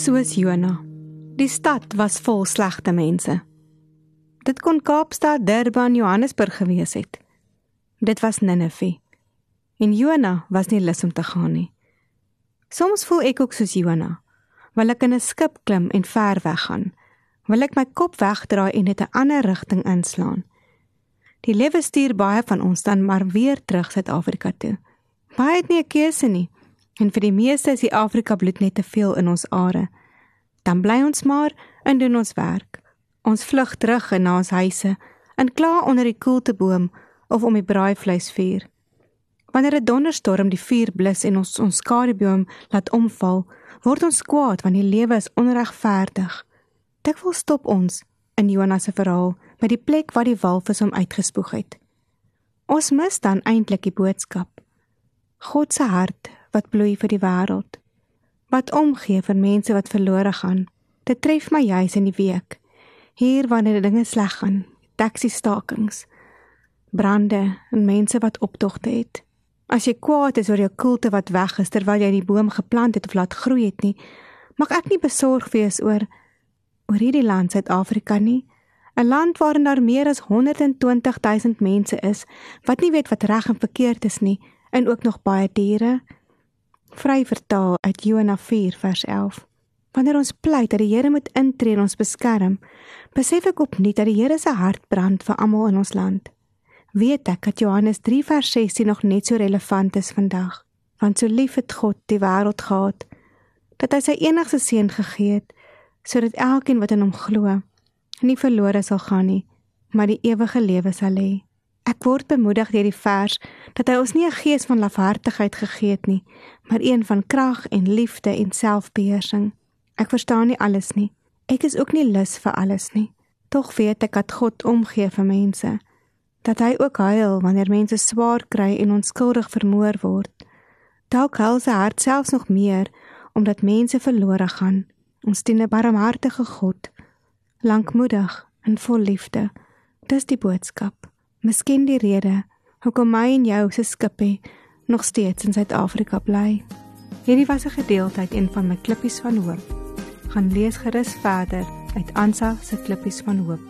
Soos Jona. Die stad was vol slegte mense. Dit kon Kaapstad, Durban, Johannesburg gewees het. Dit was Ninive. En Jona was nie lus om te gaan nie. Soms voel ek ook soos Jona. Wil ek in 'n skip klim en ver weggaan. Wil ek my kop wegdraai en net 'n ander rigting inslaan. Die lewe stuur baie van ons dan maar weer terug Suid-Afrika toe. Baie het nie 'n keuse nie. En vir die meeste is die Afrika bloed net te veel in ons are. Dan bly ons maar en doen ons werk. Ons vlug terug in ons huise en kla onder die koelteboom of om die braaivleisvuur. Wanneer 'n donderstorm die vuur blus en ons ons skadeboom laat omval, word ons kwaad want die lewe is onregverdig. Dit wil stop ons in Jonas se verhaal by die plek waar die walvis hom uitgespoeg het. Ons mis dan eintlik die boodskap. God se hart wat bloei vir die wêreld. Wat omgee vir mense wat verlore gaan. Dit tref my juis in die week. Hier wanneer dinge sleg gaan, taxi stakings, brande en mense wat optogte het. As jy kwaad is oor jou kulte wat weg is terwyl jy die boom geplant het of laat groei het nie, mag ek nie besorg wees oor oor hierdie land Suid-Afrika nie. 'n Land waarin daar meer as 120 000 mense is wat nie weet wat reg en verkeerd is nie en ook nog baie diere. Vry vertaal uit Johanna 4 vers 11. Wanneer ons pleit dat die Here moet intree en ons beskerm, besef ek opnuut dat die Here se hart brand vir almal in ons land weet ek dat Johannes 3 vers 16 nog net so relevant is vandag. Want so lief het God die wêreld gehad dat hy sy enigste seun gegee het sodat elkeen wat in hom glo nie verlore sal gaan nie, maar die ewige lewe sal hê. Ek word bemoedig deur die vers dat hy ons nie 'n gees van lafhartigheid gegee het nie, maar een van krag en liefde en selfbeheersing. Ek verstaan nie alles nie. Ek is ook nie lus vir alles nie. Tog weet ek dat God omgee vir mense dat hy ook huil wanneer mense swaar kry en onskuldig vermoor word. Dalk huil sy hart selfs nog meer omdat mense verlore gaan. Ons dien 'n barmhartige God, lankmoedig en vol liefde. Dis die boodskap. Miskien die rede hoekom my en jou se skipie nog steeds in Suid-Afrika bly. Hierdie was 'n gedeelte uit een van my klippies van hoop. Gaan lees gerus verder uit Ansa se klippies van hoop.